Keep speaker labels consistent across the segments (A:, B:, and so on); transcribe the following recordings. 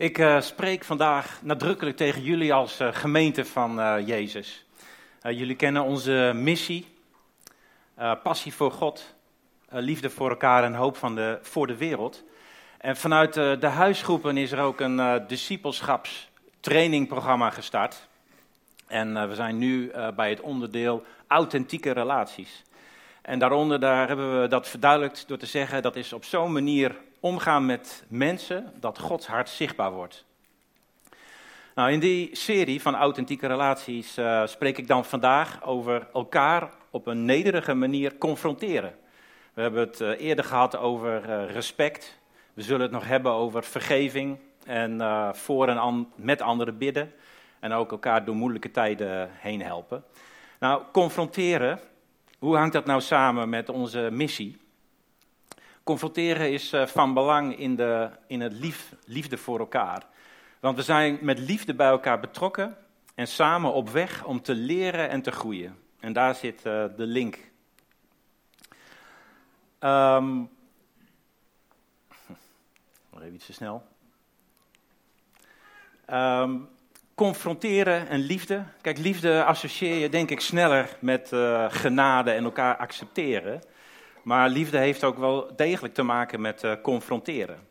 A: Ik uh, spreek vandaag nadrukkelijk tegen jullie als uh, gemeente van uh, Jezus. jullie kennen onze missie, passie voor God, liefde voor elkaar en hoop van de, voor de wereld. En vanuit de huisgroepen is er ook een discipelschapstrainingprogramma gestart. En we zijn nu bij het onderdeel authentieke relaties. En daaronder daar hebben we dat verduidelijkt door te zeggen dat is op zo'n manier omgaan met mensen dat Gods hart zichtbaar wordt. Nou, in die serie van authentieke relaties uh, spreek ik dan vandaag over elkaar op een nederige manier confronteren. We hebben het uh, eerder gehad over uh, respect. We zullen het nog hebben over vergeving en voor en met anderen bidden. En ook elkaar door moeilijke tijden heen helpen. Nou, confronteren, hoe hangt dat nou samen met onze missie? Confronteren is uh, van belang in, de, in het lief, liefde voor elkaar. Want we zijn met liefde bij elkaar betrokken en samen op weg om te leren en te groeien. En daar zit uh, de link. Um, even iets te snel. Um, confronteren en liefde. Kijk, liefde associeer je denk ik sneller met uh, genade en elkaar accepteren. Maar liefde heeft ook wel degelijk te maken met uh, confronteren.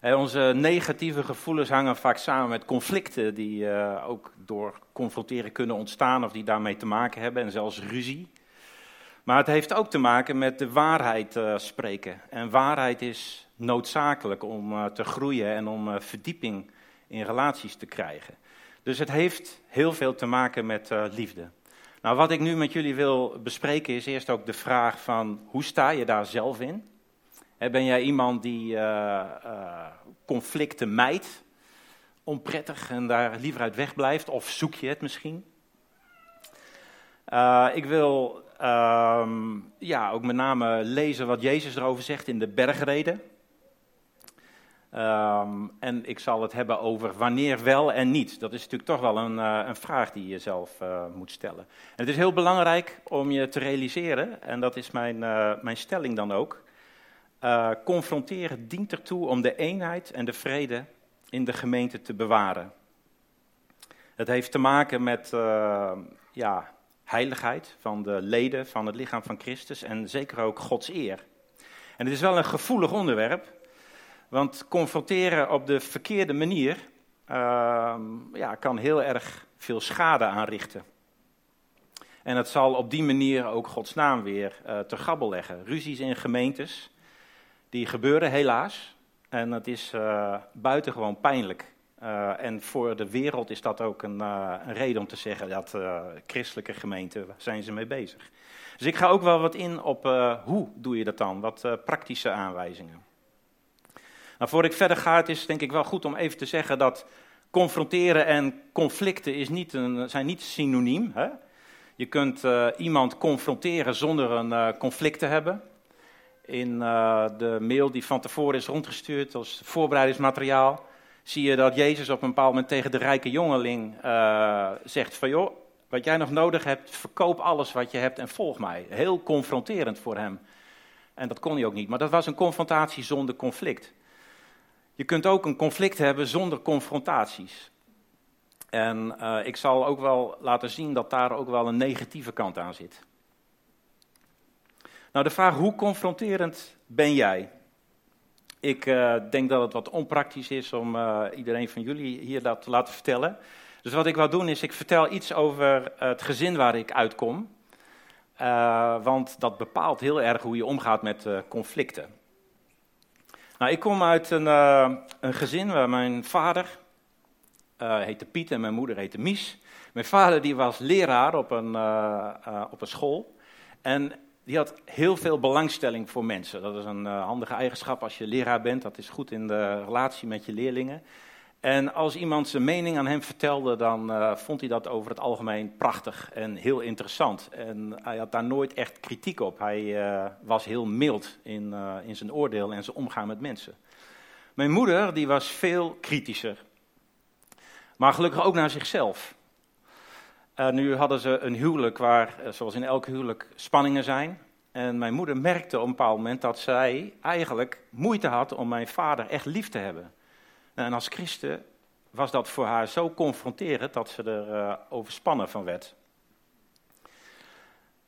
A: En onze negatieve gevoelens hangen vaak samen met conflicten die uh, ook door confronteren kunnen ontstaan of die daarmee te maken hebben en zelfs ruzie. Maar het heeft ook te maken met de waarheid spreken. En waarheid is noodzakelijk om te groeien en om verdieping in relaties te krijgen. Dus het heeft heel veel te maken met liefde. Nou, wat ik nu met jullie wil bespreken is eerst ook de vraag van hoe sta je daar zelf in? Ben jij iemand die uh, uh, conflicten mijdt, onprettig en daar liever uit wegblijft, of zoek je het misschien? Uh, ik wil ehm, ja, ook met name lezen wat Jezus erover zegt in de bergreden. Um, en ik zal het hebben over wanneer wel en niet. Dat is natuurlijk toch wel een, uh, een vraag die je zelf uh, moet stellen. En het is heel belangrijk om je te realiseren, en dat is mijn, uh, mijn stelling dan ook. confronteren dient ertoe om de eenheid en de vrede in de gemeente te bewaren. Het heeft te maken met ja, heiligheid van de leden van het lichaam van Christus en zeker ook Gods eer. En het is wel een gevoelig onderwerp. Want confronteren op de verkeerde manier uh, ja, kan heel erg veel schade aanrichten. En het zal op die manier ook Gods naam weer uh, te gabbel leggen. Ruzies in gemeentes, die gebeuren helaas. En het is uh, buitengewoon pijnlijk. Uh, en voor de wereld is dat ook een, een reden om te zeggen dat christelijke gemeenten zijn ze mee bezig. Dus ik ga ook wel wat in op hoe doe je dat dan, wat praktische aanwijzingen. Nou, voor ik verder ga, het is denk ik wel goed om even te zeggen dat confronteren en conflicten is niet een, zijn niet synoniem. Hè? Je kunt uh, iemand confronteren zonder een uh, conflict te hebben. In uh, de mail die van tevoren is rondgestuurd als voorbereidingsmateriaal, zie je dat Jezus op een bepaald moment tegen de rijke jongeling zegt van joh, wat jij nog nodig hebt, verkoop alles wat je hebt en volg mij. Heel confronterend voor hem. En dat kon hij ook niet, maar dat was een confrontatie zonder conflict. Je kunt ook een conflict hebben zonder confrontaties. En uh, ik zal ook wel laten zien dat daar ook wel een negatieve kant aan zit. Nou, de vraag hoe confronterend ben jij? Ik uh, denk dat het wat onpraktisch is om uh, iedereen van jullie hier dat te laten vertellen. Dus wat ik wil doen is, ik vertel iets over het gezin waar ik uitkom. want dat bepaalt heel erg hoe je omgaat met conflicten. Nou, ik kom uit een, uh, een gezin waar mijn vader uh, heette Piet en mijn moeder heette Mies. Mijn vader die was leraar op een, uh, op een school. En die had heel veel belangstelling voor mensen. Dat is een handige eigenschap als je leraar bent. Dat is goed in de relatie met je leerlingen. En als iemand zijn mening aan hem vertelde, dan uh, vond hij dat over het algemeen prachtig en heel interessant. En hij had daar nooit echt kritiek op. Hij uh, was heel mild in, uh, in zijn oordeel en zijn omgaan met mensen. Mijn moeder, die was veel kritischer. Maar gelukkig ook naar zichzelf. nu hadden ze een huwelijk waar, zoals in elk huwelijk, spanningen zijn. En mijn moeder merkte op een bepaald moment dat zij eigenlijk moeite had om mijn vader echt lief te hebben. En als christen was dat voor haar zo confronterend dat ze er uh, overspannen van werd.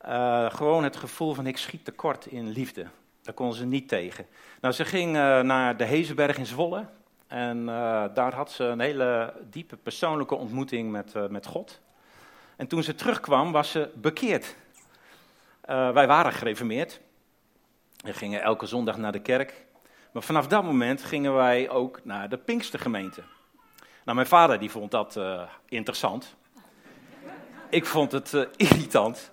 A: Uh, gewoon het gevoel van ik schiet tekort in liefde. Daar kon ze niet tegen. Nou, ze ging uh, naar de Hezenberg in Zwolle. En daar had ze een hele diepe persoonlijke ontmoeting met, met God. En toen ze terugkwam, was ze bekeerd. wij waren gereformeerd. We gingen elke zondag naar de kerk. Maar vanaf dat moment gingen wij ook naar de Pinkstergemeente. Nou, mijn vader die vond dat uh, interessant. Ik vond het uh, irritant.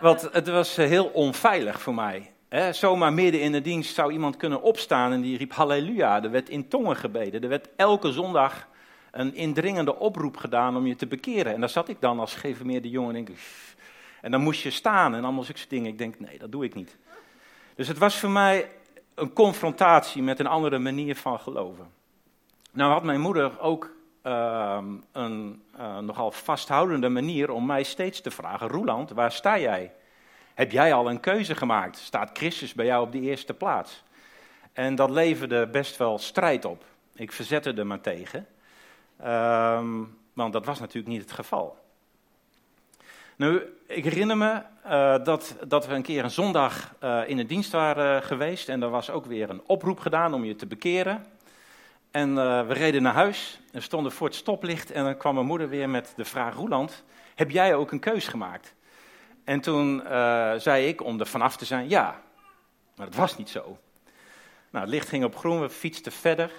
A: Want het was uh, heel onveilig voor mij. He, zomaar midden in de dienst zou iemand kunnen opstaan en die riep halleluja. Er werd in tongen gebeden. Er werd elke zondag een indringende oproep gedaan om je te bekeren. En daar zat ik dan als geïnformeerde jongen en denk ik... En dan moest je staan en allemaal zulke dingen. Ik denk, nee, dat doe ik niet. Dus het was voor mij een confrontatie met een andere manier van geloven. Nou had mijn moeder ook uh, een uh, nogal vasthoudende manier om mij steeds te vragen: Roeland, waar sta jij? Heb jij al een keuze gemaakt? Staat Christus bij jou op de eerste plaats? En dat leverde best wel strijd op. Ik verzette er maar tegen, uh, want dat was natuurlijk niet het geval. Nu, ik herinner me uh, dat, dat we een keer een zondag uh, in de dienst waren geweest en er was ook weer een oproep gedaan om je te bekeren. En we reden naar huis en stonden voor het stoplicht en dan kwam mijn moeder weer met de vraag, Roeland, heb jij ook een keus gemaakt? En toen zei ik, om er vanaf te zijn, ja. Maar dat was niet zo. Nou, het licht ging op groen, we fietsten verder.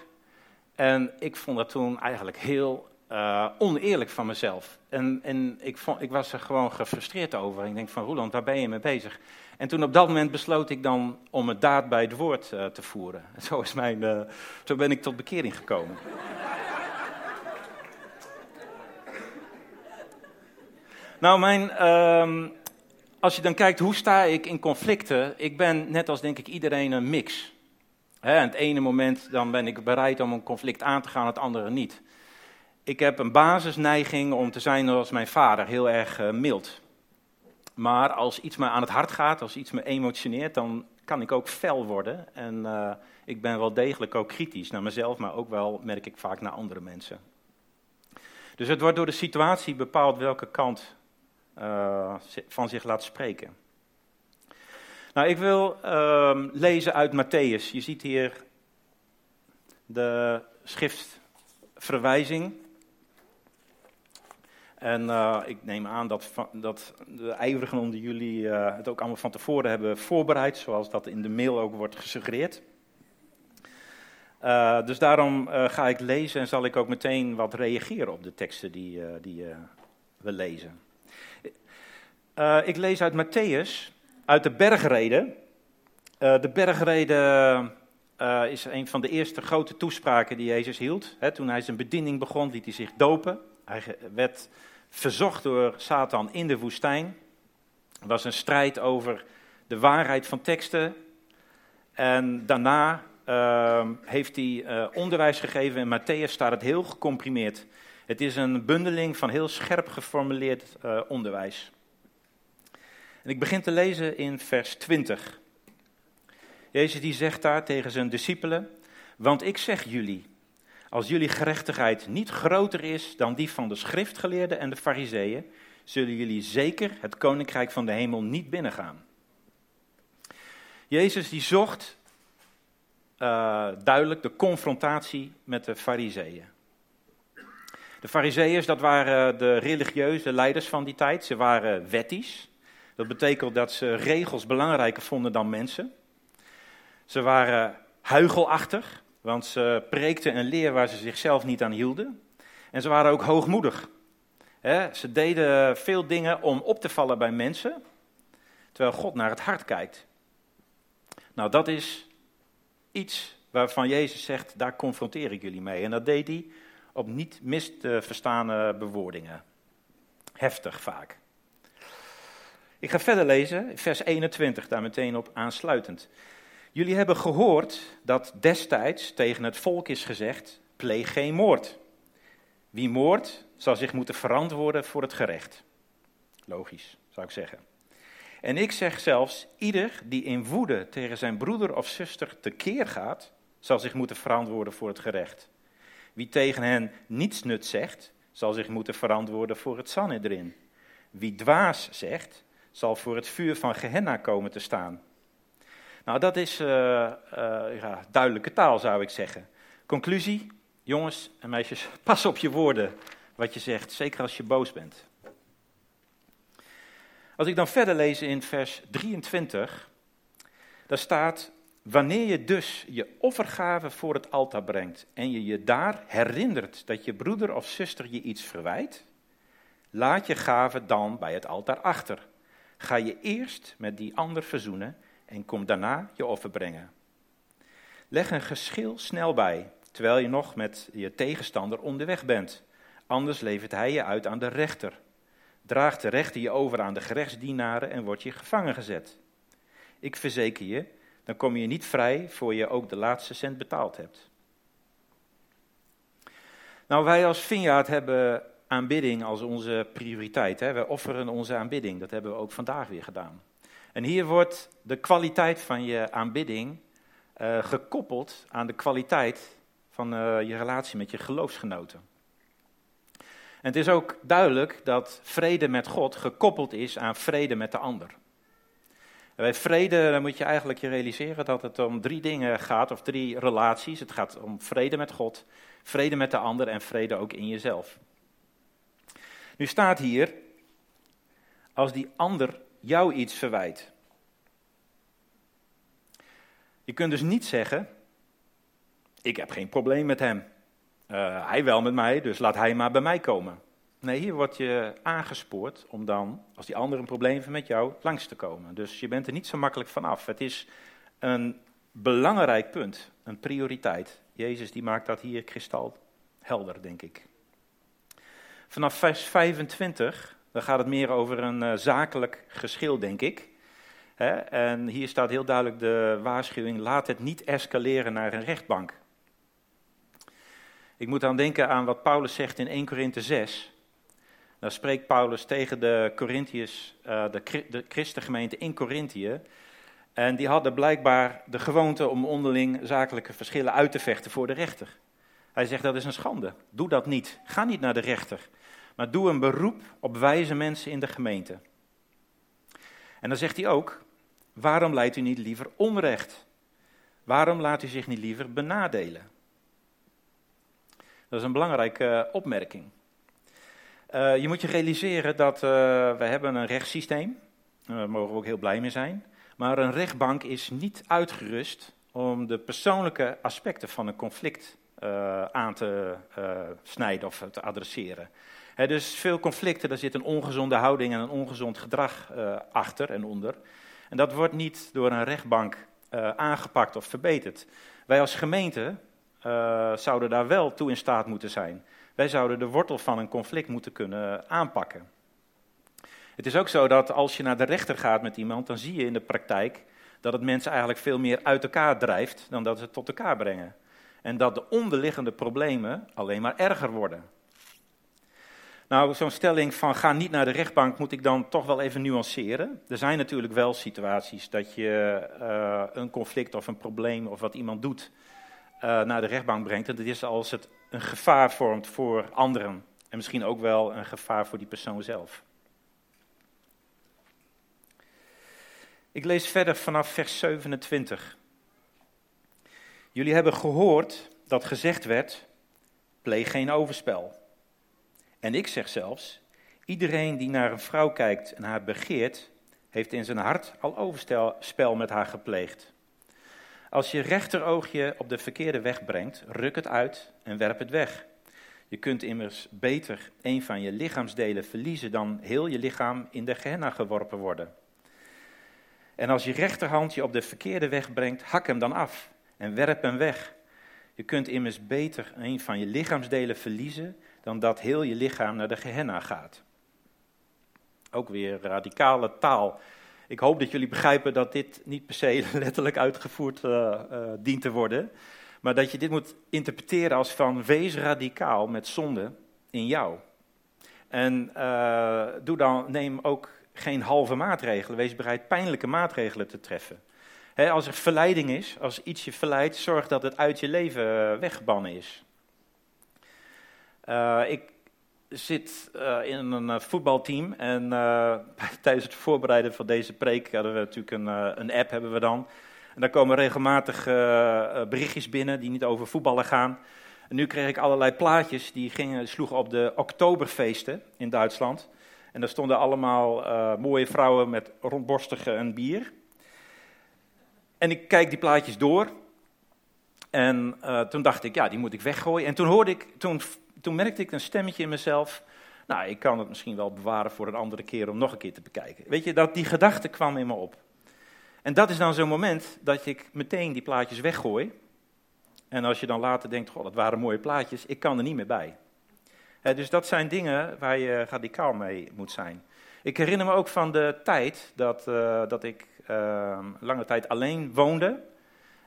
A: En ik vond dat toen eigenlijk heel uh, oneerlijk van mezelf. En, en ik, ik was er gewoon gefrustreerd over. Ik denk van, Roland, waar ben je mee bezig? En toen op dat moment besloot ik dan om het daad bij het woord uh, te voeren. Zo, is mijn, uh, zo ben ik tot bekering gekomen. nou, mijn, uh, als je dan kijkt, hoe sta ik in conflicten? Ik ben net als denk ik iedereen een mix. Hè, het ene moment dan ben ik bereid om een conflict aan te gaan, het andere niet. Ik heb een basisneiging om te zijn zoals mijn vader, heel erg uh, mild. Maar als iets me aan het hart gaat, als iets me emotioneert, dan kan ik ook fel worden. En uh, ik ben wel degelijk ook kritisch naar mezelf, maar ook wel, merk ik vaak, naar andere mensen. Dus het wordt door de situatie bepaald welke kant uh, van zich laat spreken. Nou, ik wil uh, lezen uit Matthäus. Je ziet hier de schriftverwijzing. En uh, ik neem aan dat, dat de ijverigen onder jullie uh, het ook allemaal van tevoren hebben voorbereid, zoals dat in de mail ook wordt gesuggereerd. Uh, dus daarom ga ik lezen en zal ik ook meteen wat reageren op de teksten die, die we lezen. ik lees uit Matthäus, uit de bergreden. de bergreden is een van de eerste grote toespraken die Jezus hield. Toen hij zijn bediening begon, liet hij zich dopen. Hij werd verzocht door Satan in de woestijn. Er was een strijd over de waarheid van teksten. En daarna uh, heeft hij uh, onderwijs gegeven. In Matthäus staat het heel gecomprimeerd. Het is een bundeling van heel scherp geformuleerd uh, onderwijs. En ik begin te lezen in vers 20. Jezus die zegt daar tegen zijn discipelen: Want ik zeg jullie als jullie gerechtigheid niet groter is dan die van de schriftgeleerden en de fariseeën, zullen jullie zeker het koninkrijk van de hemel niet binnengaan. Jezus die zocht uh, duidelijk de confrontatie met de fariseeën. De fariseeërs, dat waren de religieuze leiders van die tijd. Ze waren wettisch. Dat betekent dat ze regels belangrijker vonden dan mensen. Ze waren huigelachtig. Want ze preekten een leer waar ze zichzelf niet aan hielden. En ze waren ook hoogmoedig. ze deden veel dingen om op te vallen bij mensen, terwijl God naar het hart kijkt. Nou, dat is iets waarvan Jezus zegt, daar confronteer ik jullie mee. En dat deed hij op niet mis te verstaande bewoordingen. Heftig vaak. Ik ga verder lezen, vers 21, daar meteen op aansluitend. Jullie hebben gehoord dat destijds tegen het volk is gezegd: pleeg geen moord. Wie moordt, zal zich moeten verantwoorden voor het gerecht. Logisch, zou ik zeggen. En ik zeg zelfs: ieder die in woede tegen zijn broeder of zuster tekeer gaat, zal zich moeten verantwoorden voor het gerecht. Wie tegen hen niets nut zegt, zal zich moeten verantwoorden voor het Sanhedrin. Wie dwaas zegt, zal voor het vuur van Gehenna komen te staan. Nou, dat is uh, uh, ja, duidelijke taal, zou ik zeggen. Conclusie, jongens en meisjes, pas op je woorden wat je zegt, zeker als je boos bent. Als ik dan verder lees in vers 23, daar staat, wanneer je dus je offergave voor het altaar brengt en je je daar herinnert dat je broeder of zuster je iets verwijt, laat je gave dan bij het altaar achter. Ga je eerst met die ander verzoenen en kom daarna je offer brengen. Leg een geschil snel bij, terwijl je nog met je tegenstander onderweg bent. Anders levert hij je uit aan de rechter. Draagt de rechter je over aan de gerechtsdienaren en wordt je gevangen gezet. Ik verzeker je, dan kom je niet vrij voor je ook de laatste cent betaald hebt. Nou, wij als Vineyard hebben aanbidding als onze prioriteit. Hè? Wij offeren onze aanbidding, dat hebben we ook vandaag weer gedaan. En hier wordt de kwaliteit van je aanbidding uh, gekoppeld aan de kwaliteit van uh, je relatie met je geloofsgenoten. En het is ook duidelijk dat vrede met God gekoppeld is aan vrede met de ander. En bij vrede dan moet je eigenlijk je realiseren dat het om drie dingen gaat, of drie relaties. Het gaat om vrede met God, vrede met de ander en vrede ook in jezelf. Nu staat hier, als die ander jou iets verwijt. Je kunt dus niet zeggen, ik heb geen probleem met hem. Uh, hij wel met mij, dus laat hij maar bij mij komen. Nee, hier word je aangespoord om dan, als die ander een probleem heeft met jou, langs te komen. Dus je bent er niet zo makkelijk vanaf. Het is een belangrijk punt, een prioriteit. Jezus die maakt dat hier kristal helder, denk ik. Vanaf vers 25, dan gaat het meer over een uh, zakelijk geschil, denk ik. en hier staat heel duidelijk de waarschuwing: laat het niet escaleren naar een rechtbank. Ik moet dan denken aan wat Paulus zegt in 1 Korinthe 6. Daar spreekt Paulus tegen de Corinthiërs, uh, de, de christengemeente in Corinthië. En die hadden blijkbaar de gewoonte om onderling zakelijke verschillen uit te vechten voor de rechter. Hij zegt dat is een schande. Doe dat niet. Ga niet naar de rechter. Maar doe een beroep op wijze mensen in de gemeente. En dan zegt hij ook: waarom leidt u niet liever onrecht? Waarom laat u zich niet liever benadelen? Dat is een belangrijke eh, opmerking. Uh, je moet je realiseren dat uh, we hebben een rechtssysteem. Daar mogen we ook heel blij mee zijn. Maar een rechtbank is niet uitgerust om de persoonlijke aspecten van een conflict aan te snijden of te adresseren. Dus veel conflicten, daar zit een ongezonde houding en een ongezond gedrag achter en onder. En dat wordt niet door een rechtbank aangepakt of verbeterd. Wij als gemeente uh, zouden daar wel toe in staat moeten zijn. Wij zouden de wortel van een conflict moeten kunnen aanpakken. Het is ook zo dat als je naar de rechter gaat met iemand, dan zie je in de praktijk dat het mensen eigenlijk veel meer uit elkaar drijft dan dat ze het tot elkaar brengen. En dat de onderliggende problemen alleen maar erger worden. Nou, zo'n stelling van ga niet naar de rechtbank moet ik dan toch wel even nuanceren. Er zijn natuurlijk wel situaties dat je uh, een conflict of een probleem of wat iemand doet, uh, naar de rechtbank brengt. En dat is als het een gevaar vormt voor anderen. En misschien ook wel een gevaar voor die persoon zelf. Ik lees verder vanaf vers 27. Jullie hebben gehoord dat gezegd werd: pleeg geen overspel. En ik zeg zelfs: iedereen die naar een vrouw kijkt en haar begeert, heeft in zijn hart al overspel met haar gepleegd. Als je rechteroogje op de verkeerde weg brengt, ruk het uit en werp het weg. Je kunt immers beter een van je lichaamsdelen verliezen dan heel je lichaam in de gehenna geworpen worden. En als je rechterhand je op de verkeerde weg brengt, hak hem dan af en werp hem weg. Je kunt immers beter een van je lichaamsdelen verliezen dan dat heel je lichaam naar de gehenna gaat. Ook weer radicale taal ik hoop dat jullie begrijpen dat dit niet per se letterlijk uitgevoerd uh, uh, dient te worden. Maar dat je dit moet interpreteren als van wees radicaal met zonde in jou. En uh, doe dan, neem ook geen halve maatregelen. Wees bereid pijnlijke maatregelen te treffen. Als er verleiding is, als iets je verleidt, zorg dat het uit je leven weggebannen is. Uh, ik zit uh, in een voetbalteam en tijdens het voorbereiden van deze preek hadden we natuurlijk een, een app hebben we dan. En daar komen regelmatig berichtjes binnen die niet over voetballen gaan. En nu kreeg ik allerlei plaatjes die gingen, sloegen op de oktoberfeesten in Duitsland. En daar stonden allemaal mooie vrouwen met rondborstige en bier. En ik kijk die plaatjes door. En toen dacht ik, ja, die moet ik weggooien. En toen, hoorde ik, toen, toen merkte ik een stemmetje in mezelf. Nou, ik kan het misschien wel bewaren voor een andere keer om nog een keer te bekijken. Weet je, dat, die gedachte kwam in me op. En dat is dan zo'n moment dat ik meteen die plaatjes weggooi. En als je dan later denkt, goh, dat waren mooie plaatjes, ik kan er niet meer bij. dus dat zijn dingen waar je radicaal mee moet zijn. Ik herinner me ook van de tijd dat, uh, dat ik uh, lange tijd alleen woonde.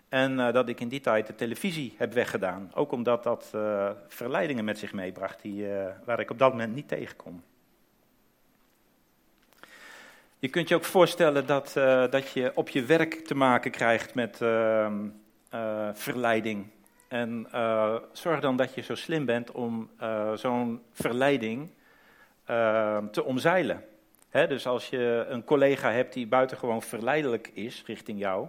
A: En uh, dat ik in die tijd de televisie heb weggedaan. Ook omdat dat uh, verleidingen met zich meebracht die, uh, waar ik op dat moment niet tegenkom. Je kunt je ook voorstellen dat, dat je op je werk te maken krijgt met ehm, verleiding. En zorg dan dat je zo slim bent om zo'n verleiding ehm, te omzeilen dus als je een collega hebt die buitengewoon verleidelijk is richting jou,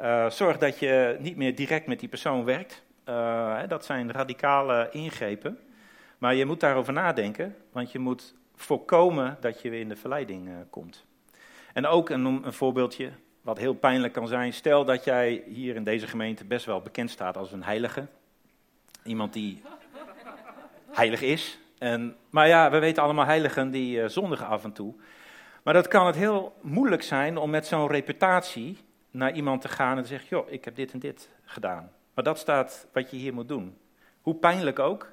A: uh, zorg dat je niet meer direct met die persoon werkt. Uh, dat zijn radicale ingrepen. Maar je moet daarover nadenken, want je moet voorkomen dat je weer in de verleiding uh, komt. En ook een, een voorbeeldje, wat heel pijnlijk kan zijn. Stel dat jij hier in deze gemeente best wel bekend staat als een heilige. Iemand die heilig is, en, maar ja, we weten allemaal heiligen die zondigen af en toe. Maar dat kan het heel moeilijk zijn om met zo'n reputatie naar iemand te gaan en te zeggen: joh, ik heb dit en dit gedaan. Maar dat staat wat je hier moet doen. Hoe pijnlijk ook,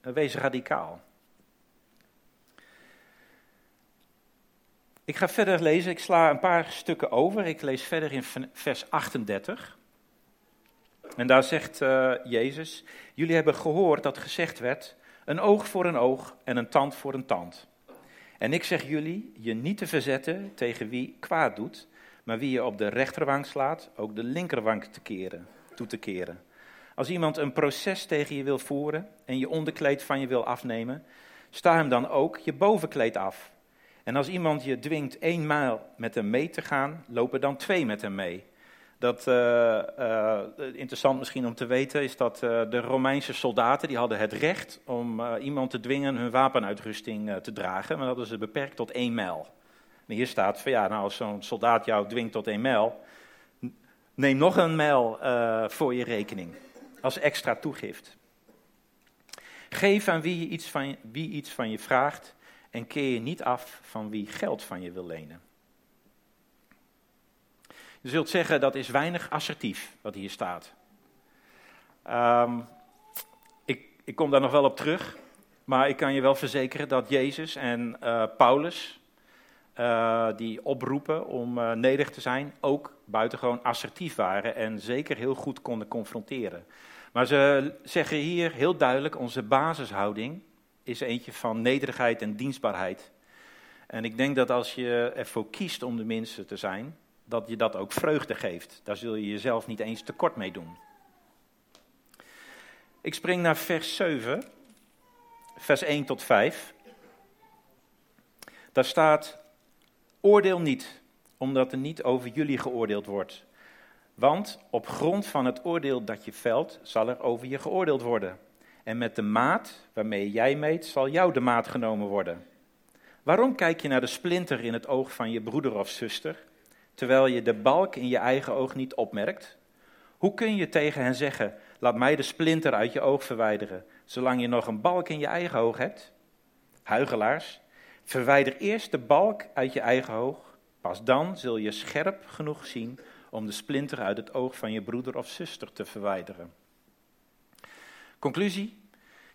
A: wees radicaal. Ik ga verder lezen, ik sla een paar stukken over. Ik lees verder in vers 38. En daar zegt uh, Jezus: Jullie hebben gehoord dat gezegd werd een oog voor een oog en een tand voor een tand. En ik zeg jullie je niet te verzetten tegen wie kwaad doet, maar wie je op de rechterwang slaat, ook de linkerwang te keren, toe te keren. Als iemand een proces tegen je wil voeren en je onderkleed van je wil afnemen, sta hem dan ook je bovenkleed af. En als iemand je dwingt één mijl met hem mee te gaan, lopen dan twee met hem mee. Dat, uh, interessant misschien om te weten, is dat uh, de Romeinse soldaten die hadden het recht om iemand te dwingen hun wapenuitrusting te dragen, maar dat ze beperkt tot één mijl. En hier staat van ja, nou als zo'n soldaat jou dwingt tot één mijl, neem nog een mijl voor je rekening, als extra toegift. Geef aan wie, iets van, wie iets van je vraagt en keer je niet af van wie geld van je wil lenen. Je zult zeggen dat is weinig assertief wat hier staat. Um, ik, ik, kom daar nog wel op terug, maar ik kan je wel verzekeren dat Jezus en uh, Paulus, uh, die oproepen om uh, nederig te zijn, ook buitengewoon assertief waren en zeker heel goed konden confronteren. Maar ze zeggen hier heel duidelijk, onze basishouding is eentje van nederigheid en dienstbaarheid. En ik denk dat als je ervoor kiest om de minste te zijn, dat je dat ook vreugde geeft. Daar zul je jezelf niet eens tekort mee doen. Ik spring naar vers 7, vers 1 tot 5. Daar staat: Oordeel niet, omdat er niet over jullie geoordeeld wordt. Want op grond van het oordeel dat je velt, zal er over je geoordeeld worden. En met de maat waarmee jij meet, zal jou de maat genomen worden. Waarom kijk je naar de splinter in het oog van je broeder of zuster, terwijl je de balk in je eigen oog niet opmerkt? Hoe kun je tegen hen zeggen: Laat mij de splinter uit je oog verwijderen, zolang je nog een balk in je eigen oog hebt? Huigelaars, verwijder eerst de balk uit je eigen oog, pas dan zul je scherp genoeg zien om de splinter uit het oog van je broeder of zuster te verwijderen. Conclusie: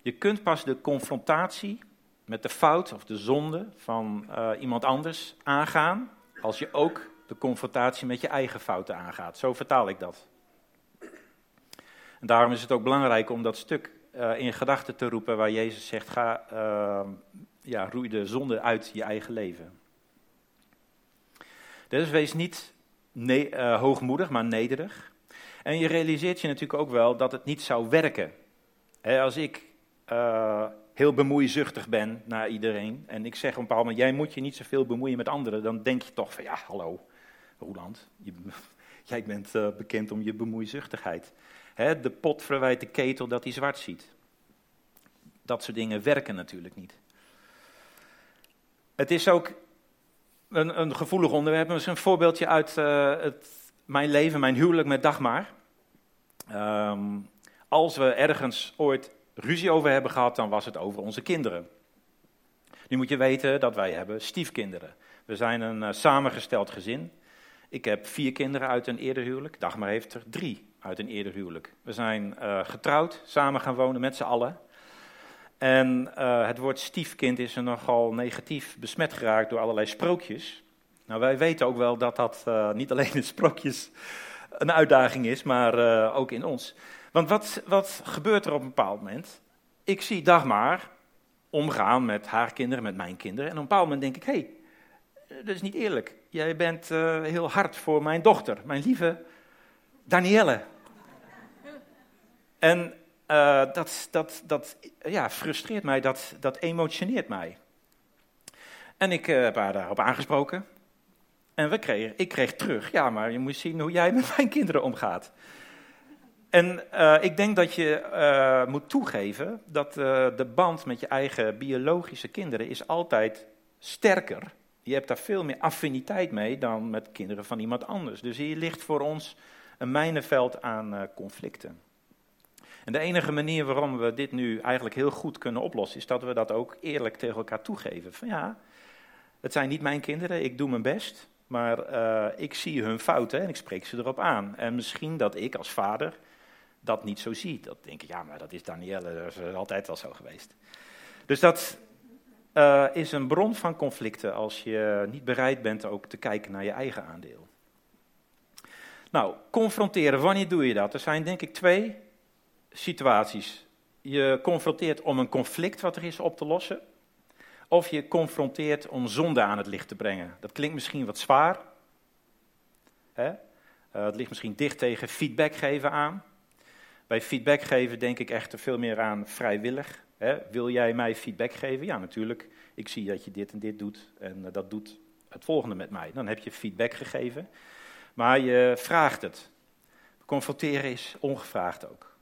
A: je kunt pas de confrontatie met de fout of de zonde van uh, iemand anders aangaan als je ook de confrontatie met je eigen fouten aangaat. Zo vertaal ik dat. En daarom is het ook belangrijk om dat stuk uh, in gedachten te roepen waar Jezus zegt: ga, uh, ja, roei de zonde uit je eigen leven. Dus wees niet ne uh, hoogmoedig, maar nederig. En je realiseert je natuurlijk ook wel dat het niet zou werken. Als ik uh, heel bemoeizuchtig ben naar iedereen. En ik zeg op een bepaald moment, jij moet je niet zoveel bemoeien met anderen. Dan denk je toch van, ja, hallo, Roland, jij bent uh, bekend om je bemoeizuchtigheid. De pot verwijt de ketel dat hij zwart ziet. Dat soort dingen werken natuurlijk niet. Het is ook een, een gevoelig onderwerp. Dat is een voorbeeldje uit uh, het, mijn leven, mijn huwelijk met Dagmar. Um, als we ergens ooit ruzie over hebben gehad, dan was het over onze kinderen. Nu moet je weten dat wij hebben stiefkinderen. We zijn een uh, samengesteld gezin. Ik heb vier kinderen uit een eerder huwelijk. Dagmar heeft er drie uit een eerder huwelijk. We zijn uh, getrouwd, samen gaan wonen met z'n allen. En uh, het woord stiefkind is er nogal negatief besmet geraakt door allerlei sprookjes. Nou, wij weten ook wel dat dat uh, niet alleen in sprookjes een uitdaging is, maar uh, ook in ons. Want wat, wat gebeurt er op een bepaald moment? Ik zie Dagmar omgaan met haar kinderen, met mijn kinderen. En op een bepaald moment denk ik, hé, hey, dat is niet eerlijk. Jij bent heel hard voor mijn dochter, mijn lieve Danielle. En uh, dat, dat, dat ja, frustreert mij, dat, dat emotioneert mij. En ik uh, heb haar daarop aangesproken. En we kregen, ik kreeg terug, ja, maar je moet zien hoe jij met mijn kinderen omgaat. En uh, ik denk dat je moet toegeven dat de band met je eigen biologische kinderen is altijd sterker. Je hebt daar veel meer affiniteit mee dan met kinderen van iemand anders. Dus hier ligt voor ons een mijnenveld aan conflicten. En de enige manier waarom we dit nu eigenlijk heel goed kunnen oplossen, is dat we dat ook eerlijk tegen elkaar toegeven. Van ja, het zijn niet mijn kinderen, ik doe mijn best, maar uh, ik zie hun fouten en ik spreek ze erop aan. En misschien dat ik als vader dat niet zo zie. Dat denk ik, ja, maar dat is Danielle, dat is altijd wel zo geweest. Dus dat uh, is een bron van conflicten als je niet bereid bent ook te kijken naar je eigen aandeel. Nou, confronteren, wanneer doe je dat? Er zijn denk ik twee situaties. Je confronteert om een conflict wat er is op te lossen. Of je confronteert om zonde aan het licht te brengen. Dat klinkt misschien wat zwaar. Hè? Uh, het ligt misschien dicht tegen feedback geven aan. Bij feedback geven denk ik echter veel meer aan vrijwillig. Hè? Wil jij mij feedback geven? Ja, natuurlijk. Ik zie dat je dit en dit doet en uh, dat doet het volgende met mij. Dan heb je feedback gegeven. Maar je vraagt het. Confronteren is ongevraagd ook.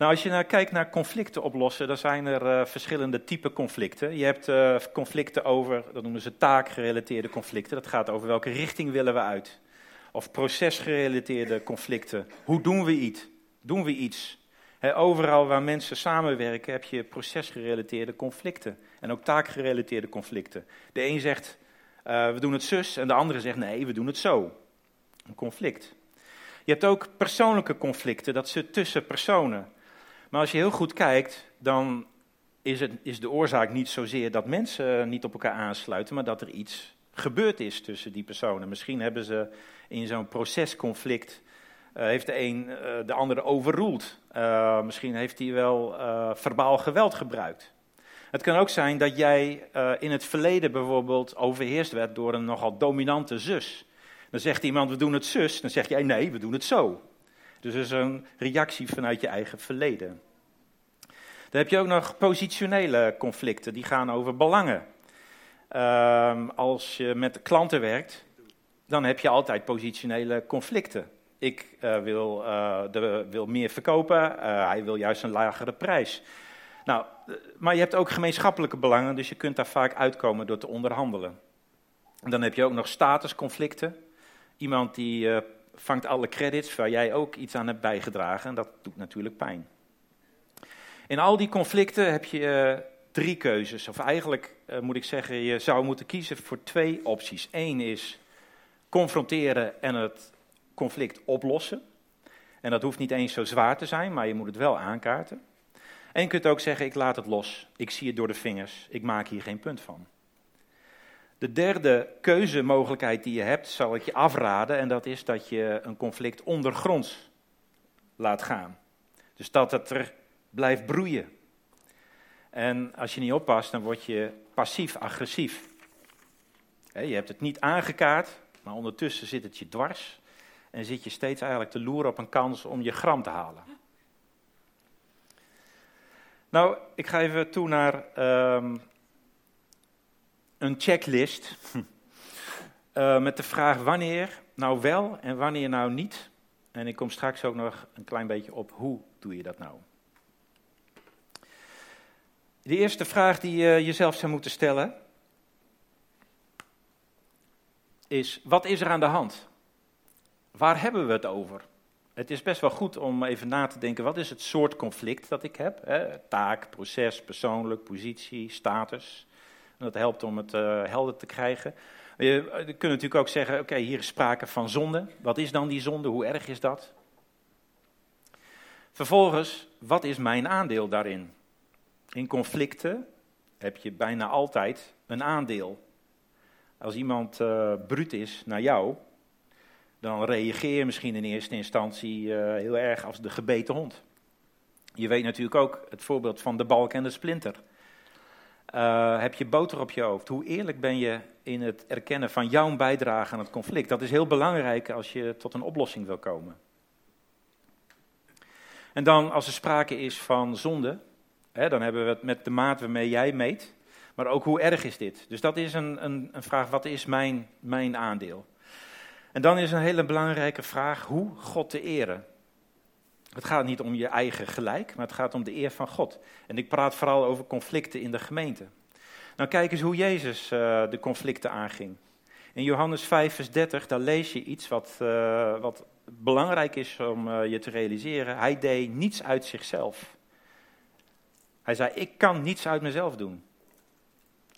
A: Nou, als je nou kijkt naar conflicten oplossen, dan zijn er uh, verschillende typen conflicten. Je hebt uh, conflicten over, dat noemen ze taakgerelateerde conflicten. Dat gaat over welke richting willen we uit. Of procesgerelateerde conflicten. Hoe doen we iets? Doen we iets? Overal waar mensen samenwerken heb je procesgerelateerde conflicten. En ook taakgerelateerde conflicten. De een zegt, uh, we doen het zus. En de andere zegt, nee, we doen het zo. Een conflict. Je hebt ook persoonlijke conflicten, dat zit tussen personen. Maar als je heel goed kijkt, dan is, het, is de oorzaak niet zozeer dat mensen niet op elkaar aansluiten, maar dat er iets gebeurd is tussen die personen. Misschien hebben ze in zo'n procesconflict, uh, heeft de een uh, de andere overroeld. Uh, misschien heeft hij wel verbaal geweld gebruikt. Het kan ook zijn dat jij in het verleden bijvoorbeeld overheerst werd door een nogal dominante zus. Dan zegt iemand, we doen het zus. Dan zeg jij, nee, we doen het zo. Dus er is een reactie vanuit je eigen verleden. Dan heb je ook nog positionele conflicten, die gaan over belangen. Uh, als je met klanten werkt, dan heb je altijd positionele conflicten. Ik uh, wil, uh, de, wil meer verkopen, uh, hij wil juist een lagere prijs. Nou, maar je hebt ook gemeenschappelijke belangen, dus je kunt daar vaak uitkomen door te onderhandelen. En dan heb je ook nog statusconflicten. Iemand die vangt alle credits waar jij ook iets aan hebt bijgedragen. En dat doet natuurlijk pijn. In al die conflicten heb je uh, drie keuzes. Of eigenlijk uh, moet ik zeggen, je zou moeten kiezen voor twee opties. Eén is confronteren en het conflict oplossen. En dat hoeft niet eens zo zwaar te zijn, maar je moet het wel aankaarten. En je kunt ook zeggen, ik laat het los. Ik zie het door de vingers. Ik maak hier geen punt van. De derde keuzemogelijkheid die je hebt, zal ik je afraden. En dat is dat je een conflict ondergronds laat gaan. Dus dat het er blijft broeien. En als je niet oppast, dan word je passief-agressief. Je hebt het niet aangekaart, maar ondertussen zit het je dwars. En zit je steeds eigenlijk te loeren op een kans om je gram te halen. Nou, ik ga even toe naar ehm, een checklist. uh, met de vraag wanneer nou wel en wanneer nou niet. En ik kom straks ook nog een klein beetje op hoe doe je dat nou. De eerste vraag die je jezelf zou moeten stellen is: wat is er aan de hand? Waar hebben we het over? Het is best wel goed om even na te denken: wat is het soort conflict dat ik heb? Taak, proces, persoonlijk, positie, status. Dat helpt om het uh, helder te krijgen. Je, je kunt natuurlijk ook zeggen: oké, hier is sprake van zonde. Wat is dan die zonde? Hoe erg is dat? Vervolgens, wat is mijn aandeel daarin? In conflicten heb je bijna altijd een aandeel. Als iemand uh, bruut is naar jou, dan reageer je misschien in eerste instantie heel erg als de gebeten hond. Je weet natuurlijk ook het voorbeeld van de balk en de splinter. Uh, heb je boter op je hoofd? Hoe eerlijk ben je in het erkennen van jouw bijdrage aan het conflict? Dat is heel belangrijk als je tot een oplossing wil komen. En dan, als er sprake is van zonde, hè, dan hebben we het met de maat waarmee jij meet. Maar ook hoe erg is dit? Dus dat is een, een, een vraag, wat is mijn, mijn aandeel? En dan is een hele belangrijke vraag, hoe God te eren? Het gaat niet om je eigen gelijk, maar het gaat om de eer van God. En ik praat vooral over conflicten in de gemeente. Nou, kijk eens hoe Jezus uh, de conflicten aanging. In Johannes 5, vers 30, daar lees je iets wat, uh, wat belangrijk is om uh, je te realiseren. Hij deed niets uit zichzelf. Hij zei: Ik kan niets uit mezelf doen.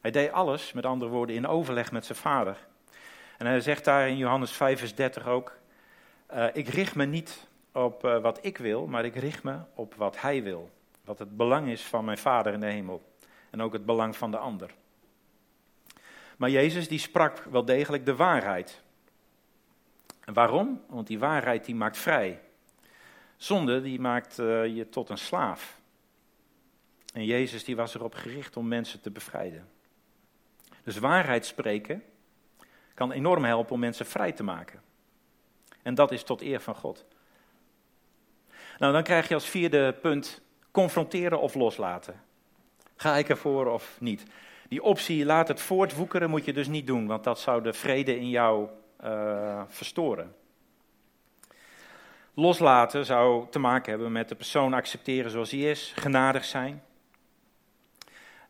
A: Hij deed alles, met andere woorden, in overleg met zijn vader. En hij zegt daar in Johannes 5, vers 30 ook: Ik richt me niet op uh, wat ik wil, maar ik richt me op wat hij wil. Wat het belang is van mijn vader in de hemel. En ook het belang van de ander. Maar Jezus die sprak wel degelijk de waarheid. En waarom? Want die waarheid die maakt vrij. Zonde die maakt uh, je tot een slaaf. En Jezus die was erop gericht om mensen te bevrijden. Dus waarheid spreken kan enorm helpen om mensen vrij te maken. En dat is tot eer van God. Nou, dan krijg je als vierde punt confronteren of loslaten. Ga ik ervoor of niet? Die optie laat het voortwoekeren moet je dus niet doen, want dat zou de vrede in jou uh, verstoren. Loslaten zou te maken hebben met de persoon accepteren zoals hij is, genadig zijn.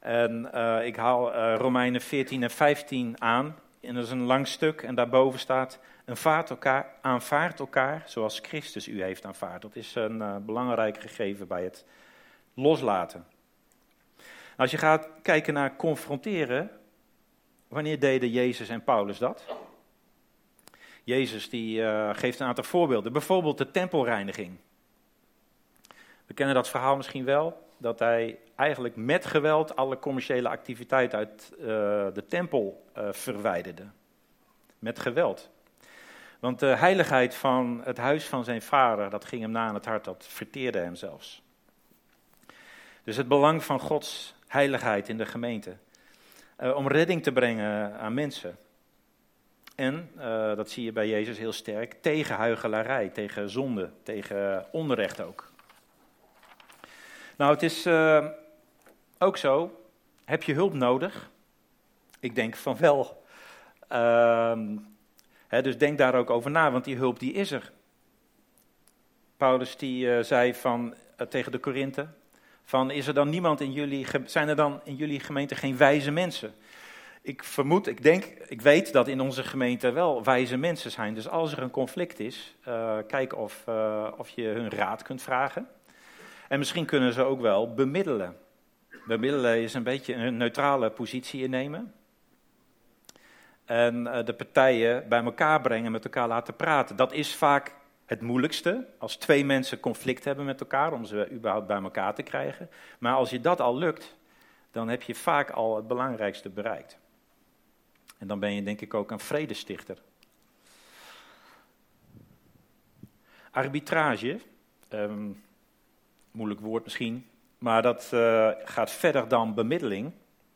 A: En uh, ik haal uh, Romeinen 14 en 15 aan. En dat is een lang stuk en daarboven staat, aanvaard elkaar, aanvaard elkaar zoals Christus u heeft aanvaard. Dat is een uh, belangrijk gegeven bij het loslaten. Als je gaat kijken naar confronteren, wanneer deden Jezus en Paulus dat? Jezus die uh, geeft een aantal voorbeelden. Bijvoorbeeld de tempelreiniging. We kennen dat verhaal misschien wel, dat hij eigenlijk met geweld alle commerciële activiteit uit uh, de tempel verwijderde. Met geweld. Want de heiligheid van het huis van zijn vader, dat ging hem na aan het hart, dat verteerde hem zelfs. Dus het belang van Gods heiligheid in de gemeente. Uh, om redding te brengen aan mensen. En, uh, dat zie je bij Jezus heel sterk, tegen huigelarij, tegen zonde, tegen onrecht ook. Nou, het is uh, ook zo. Heb je hulp nodig? Ik denk van wel. Uh, dus denk daar ook over na, want die hulp die is er. Paulus die uh, zei van, uh, tegen de Korinthe, van is er dan niemand in jullie, zijn er dan in jullie gemeente geen wijze mensen? Ik vermoed, ik denk, ik weet dat in onze gemeente wel wijze mensen zijn. Dus als er een conflict is, uh, kijk of, of je hun raad kunt vragen. En misschien kunnen ze ook wel bemiddelen. Bemiddelen is een beetje een neutrale positie innemen. En de partijen bij elkaar brengen, met elkaar laten praten. Dat is vaak het moeilijkste. Als twee mensen conflict hebben met elkaar, om ze überhaupt bij elkaar te krijgen. Maar als je dat al lukt, dan heb je vaak al het belangrijkste bereikt. En dan ben je denk ik ook een vredestichter. Arbitrage. Um, moeilijk woord misschien, maar dat uh, gaat verder dan bemiddeling.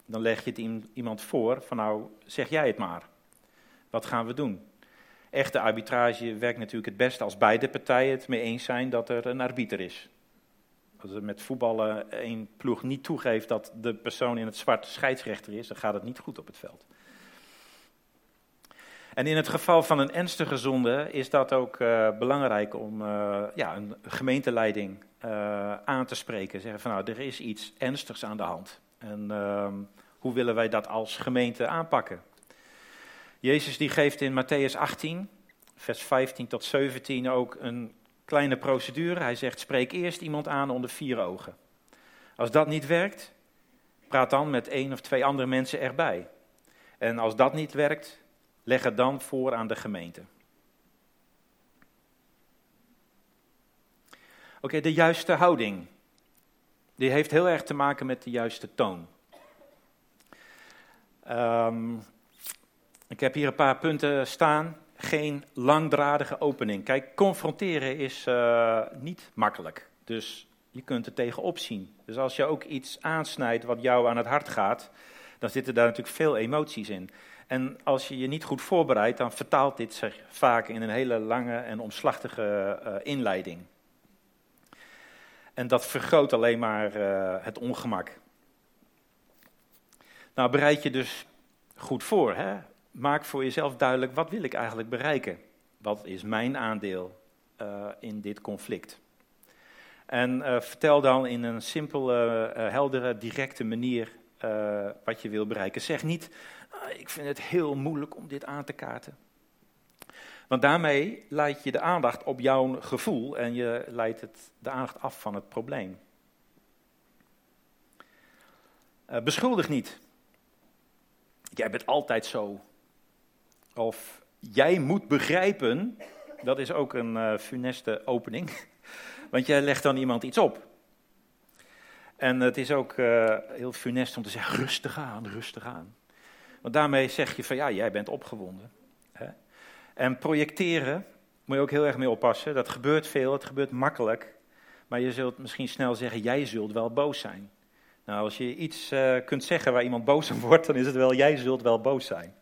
A: Dan leg je het iemand voor van nou, zeg jij het maar. Wat gaan we doen? Echte arbitrage werkt natuurlijk het beste als beide partijen het mee eens zijn dat er een arbiter is. Als er met voetballen één ploeg niet toegeeft dat de persoon in het zwart scheidsrechter is, dan gaat het niet goed op het veld. En in het geval van een ernstige zonde is dat ook uh, belangrijk om uh, ja, een gemeenteleiding uh, aan te spreken. Zeggen van nou, er is iets ernstigs aan de hand. En ehm, hoe willen wij dat als gemeente aanpakken? Jezus die geeft in Matthäus 18, vers 15 tot 17 ook een kleine procedure. Hij zegt, spreek eerst iemand aan onder vier ogen. Als dat niet werkt, praat dan met één of twee andere mensen erbij. En als dat niet werkt, leg het dan voor aan de gemeente. Oké, de juiste houding. Die heeft heel erg te maken met de juiste toon. Um, ik heb hier een paar punten staan. Geen langdradige opening. Kijk, confronteren is uh, niet makkelijk. Dus je kunt er tegenop zien. Dus als je ook iets aansnijdt wat jou aan het hart gaat, dan zitten daar natuurlijk veel emoties in. En als je je niet goed voorbereidt, dan vertaalt dit zich vaak in een hele lange en omslachtige uh, inleiding. En dat vergroot alleen maar uh, het ongemak. Nou, bereid je dus goed voor. Hè? Maak voor jezelf duidelijk, wat wil ik eigenlijk bereiken? Wat is mijn aandeel uh, in dit conflict? En uh, vertel dan in een simpele, heldere, directe manier wat je wil bereiken. Zeg niet, ah, ik vind het heel moeilijk om dit aan te kaarten. Want daarmee leid je de aandacht op jouw gevoel en je leidt het, de aandacht af van het probleem. beschuldig niet. Jij bent altijd zo. Of jij moet begrijpen, dat is ook een uh, funeste opening, want jij legt dan iemand iets op. En het is ook uh, heel funest om te zeggen, rustig aan, rustig aan. Want daarmee zeg je van, ja, jij bent opgewonden. Hè? En projecteren, moet je ook heel erg mee oppassen. Dat gebeurt veel, het gebeurt makkelijk. Maar je zult misschien snel zeggen, jij zult wel boos zijn. Nou, als je iets uh, kunt zeggen waar iemand boos om wordt, dan is het wel, jij zult wel boos zijn.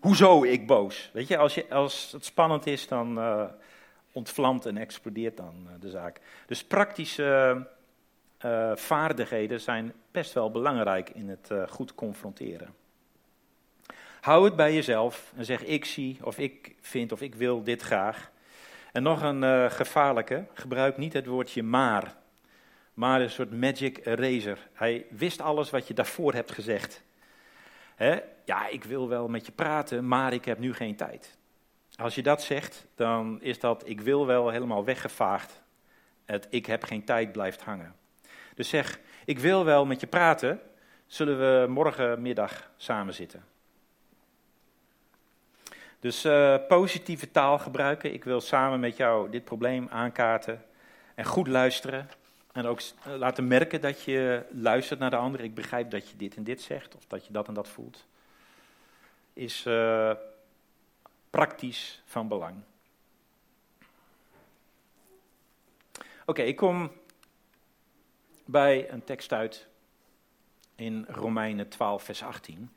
A: Hoezo ik boos? Weet je, als, je, als het spannend is, dan uh, ontvlamt en explodeert dan uh, de zaak. Dus praktische vaardigheden zijn best wel belangrijk in het goed confronteren. Hou het bij jezelf en zeg ik zie of ik vind of ik wil dit graag. En nog een gevaarlijke, gebruik niet het woordje maar maar een soort magic eraser. Hij wist alles wat je daarvoor hebt gezegd. Ja, ik wil wel met je praten, maar ik heb nu geen tijd. Als je dat zegt, dan is dat ik wil wel helemaal weggevaagd. Het ik heb geen tijd blijft hangen. Dus zeg, ik wil wel met je praten, zullen we morgenmiddag samen zitten. Dus uh, positieve taal gebruiken. Ik wil samen met jou dit probleem aankaarten en goed luisteren. En ook eh, laten merken dat je luistert naar de ander. Ik begrijp dat je dit en dit zegt, of dat je dat en dat voelt. Is uh, praktisch van belang. Oké, ik kom bij een tekst uit in Romeinen 12, vers 18.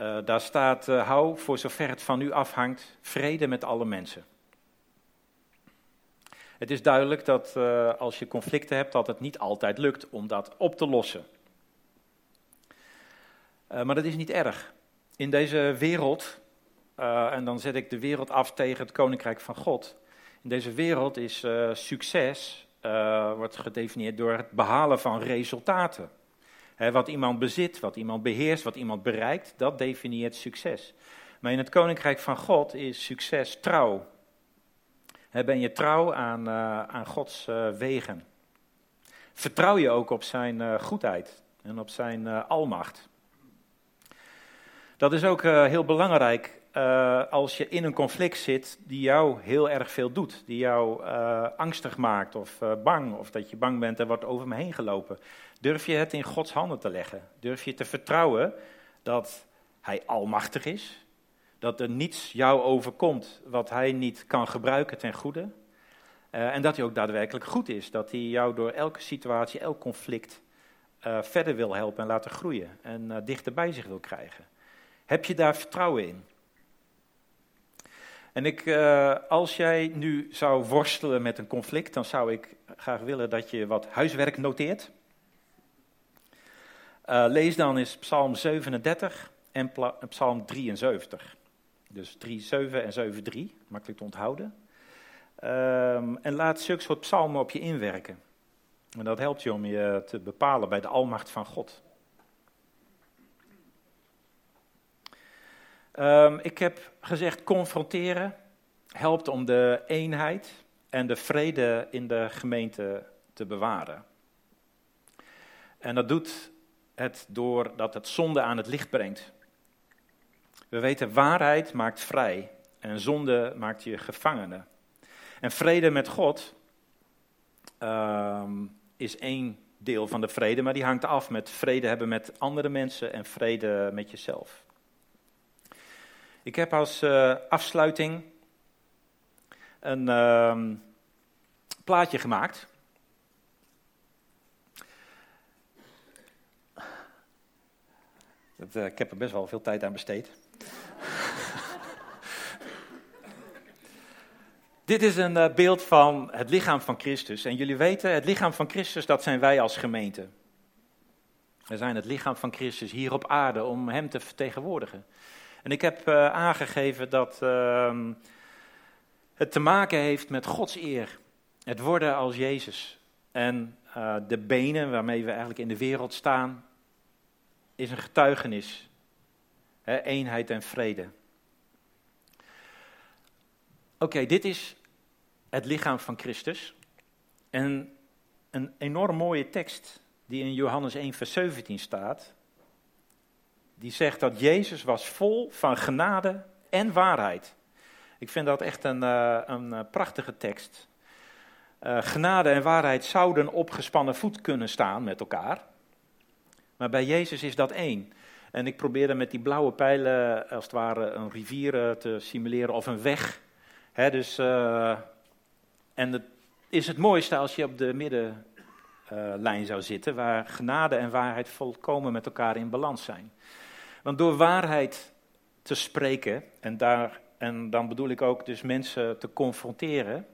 A: Uh, daar staat: uh, Hou voor zover het van u afhangt, vrede met alle mensen. Het is duidelijk dat uh, als je conflicten hebt, dat het niet altijd lukt om dat op te lossen. Maar dat is niet erg. In deze wereld, en dan zet ik de wereld af tegen het koninkrijk van God. In deze wereld is succes, wordt gedefinieerd door het behalen van resultaten. Wat iemand bezit, wat iemand beheerst, wat iemand bereikt, dat definieert succes. Maar in het koninkrijk van God is succes trouw, ben je trouw aan, uh, aan Gods uh, wegen? Vertrouw je ook op zijn uh, goedheid en op zijn almacht? Dat is ook heel belangrijk als je in een conflict zit die jou heel erg veel doet. Die jou angstig maakt of bang, of dat je bang bent en wordt over me heen gelopen. Durf je het in Gods handen te leggen? Durf je te vertrouwen dat Hij almachtig is, dat er niets jou overkomt wat hij niet kan gebruiken ten goede. En dat hij ook daadwerkelijk goed is. Dat hij jou door elke situatie, elk conflict verder wil helpen en laten groeien. En dichter bij zich wil krijgen. Heb je daar vertrouwen in? En ik, uh, als jij nu zou worstelen met een conflict, dan zou ik graag willen dat je wat huiswerk noteert. Uh, lees dan eens Psalm 37 en Psalm 73. Dus 3, 7 en 7, 3, makkelijk te onthouden. Um, en laat zulke soort psalmen op je inwerken. En dat helpt je om je te bepalen bij de almacht van God. Um, ik heb gezegd, confronteren helpt om de eenheid en de vrede in de gemeente te bewaren. En dat doet het doordat het zonde aan het licht brengt. We weten, waarheid maakt vrij en zonde maakt je gevangene. En vrede met God um, is één deel van de vrede, maar die hangt af met vrede hebben met andere mensen en vrede met jezelf. Ik heb als uh, afsluiting een uh, plaatje gemaakt. Dat, uh, ik heb er best wel veel tijd aan besteed. Dit is een uh, beeld van het lichaam van Christus. En jullie weten, het lichaam van Christus, dat zijn wij als gemeente. We zijn het lichaam van Christus hier op aarde om Hem te vertegenwoordigen. En ik heb uh, aangegeven dat uh, het te maken heeft met Gods eer. Het worden als Jezus. En uh, de benen waarmee we eigenlijk in de wereld staan, is een getuigenis. He, eenheid en vrede. Oké, dit is het lichaam van Christus. En een enorm mooie tekst die in Johannes 1, vers 17 staat. Die zegt dat Jezus was vol van genade en waarheid. Ik vind dat echt een, uh, een uh, prachtige tekst. Uh, genade en waarheid zouden op gespannen voet kunnen staan met elkaar. Maar bij Jezus is dat één. En ik probeerde met die blauwe pijlen als het ware een rivier te simuleren of een weg dus, en het is het mooiste als je op de middenlijn zou zitten, waar genade en waarheid volkomen met elkaar in balans zijn. Want door waarheid te spreken, en, daar, en dan bedoel ik ook dus mensen te confronteren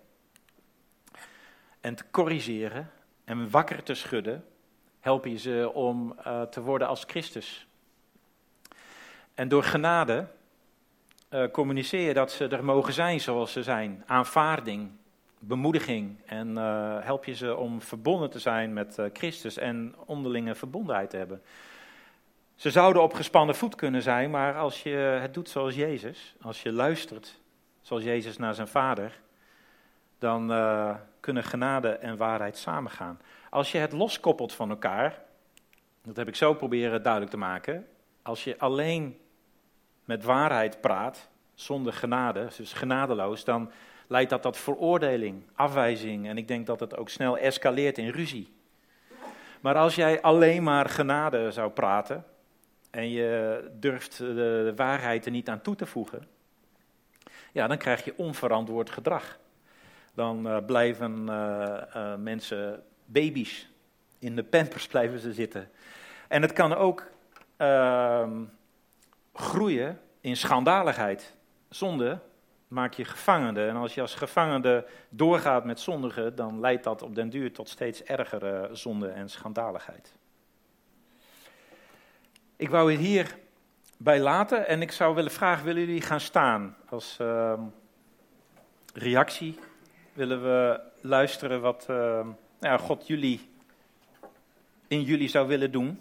A: en te corrigeren en wakker te schudden, help je ze om uh, te worden als Christus. En door genade uh, communiceer je dat ze er mogen zijn zoals ze zijn. Aanvaarding, bemoediging en uh, help je ze om verbonden te zijn met Christus en onderlinge verbondenheid te hebben. Ze zouden op gespannen voet kunnen zijn, maar als je het doet zoals Jezus, als je luistert zoals Jezus naar zijn vader, dan kunnen genade en waarheid samengaan. Als je het loskoppelt van elkaar, dat heb ik zo proberen duidelijk te maken, als je alleen met waarheid praat, zonder genade, dus genadeloos, dan leidt dat tot veroordeling, afwijzing en ik denk dat het ook snel escaleert in ruzie. Maar als jij alleen maar genade zou praten en je durft de waarheid er niet aan toe te voegen, ja, dan krijg je onverantwoord gedrag. Dan uh, blijven uh, uh, mensen baby's, in de pampers blijven ze zitten. En het kan ook ehm, groeien in schandaligheid. Zonde maak je gevangene. En als je als gevangene doorgaat met zondigen, dan leidt dat op den duur tot steeds ergere zonde en schandaligheid. Ik wou het hier bij laten en ik zou willen vragen, willen jullie gaan staan? Als uh, reactie willen we luisteren wat uh, nou, God jullie in jullie zou willen doen.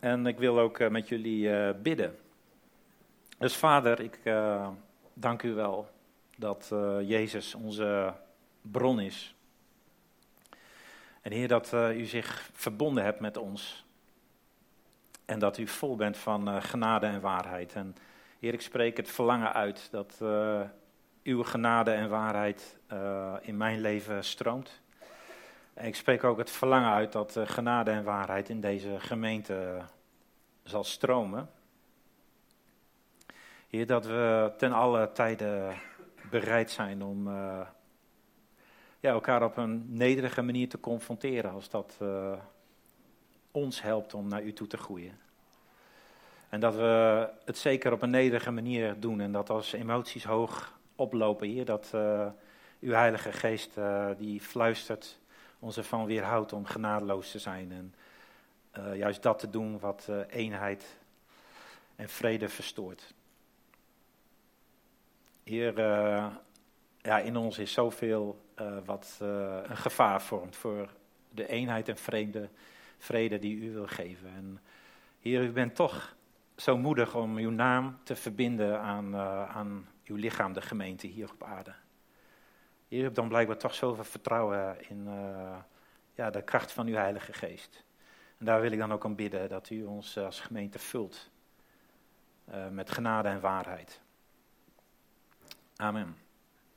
A: En ik wil ook uh, met jullie uh, bidden. Dus vader, ik uh, dank u wel dat Jezus onze bron is. En Heer, dat u zich verbonden hebt met ons. En dat u vol bent van genade en waarheid. En Heer, ik spreek het verlangen uit dat uw genade en waarheid in mijn leven stroomt. Ik spreek ook het verlangen uit dat genade en waarheid in deze gemeente zal stromen. Heer, dat we ten alle tijden bereid zijn om ja, elkaar op een nederige manier te confronteren als dat ons helpt om naar u toe te groeien. En dat we het zeker op een nederige manier doen. En dat als emoties hoog oplopen, Heer, dat uh, uw Heilige Geest uh, die fluistert ons ervan weerhoudt om genadeloos te zijn. En uh, juist dat te doen wat eenheid en vrede verstoort. Heer, ja, in ons is zoveel wat een gevaar vormt voor de eenheid en vrede, vrede die u wil geven. En Heer, u bent toch zo moedig om uw naam te verbinden aan, uh, aan uw lichaam, de gemeente hier op aarde. Heer, u hebt dan blijkbaar toch zoveel vertrouwen in uh, ja, de kracht van uw Heilige Geest. En daar wil ik dan ook aan bidden dat u ons als gemeente vult uh, met genade en waarheid. Amen.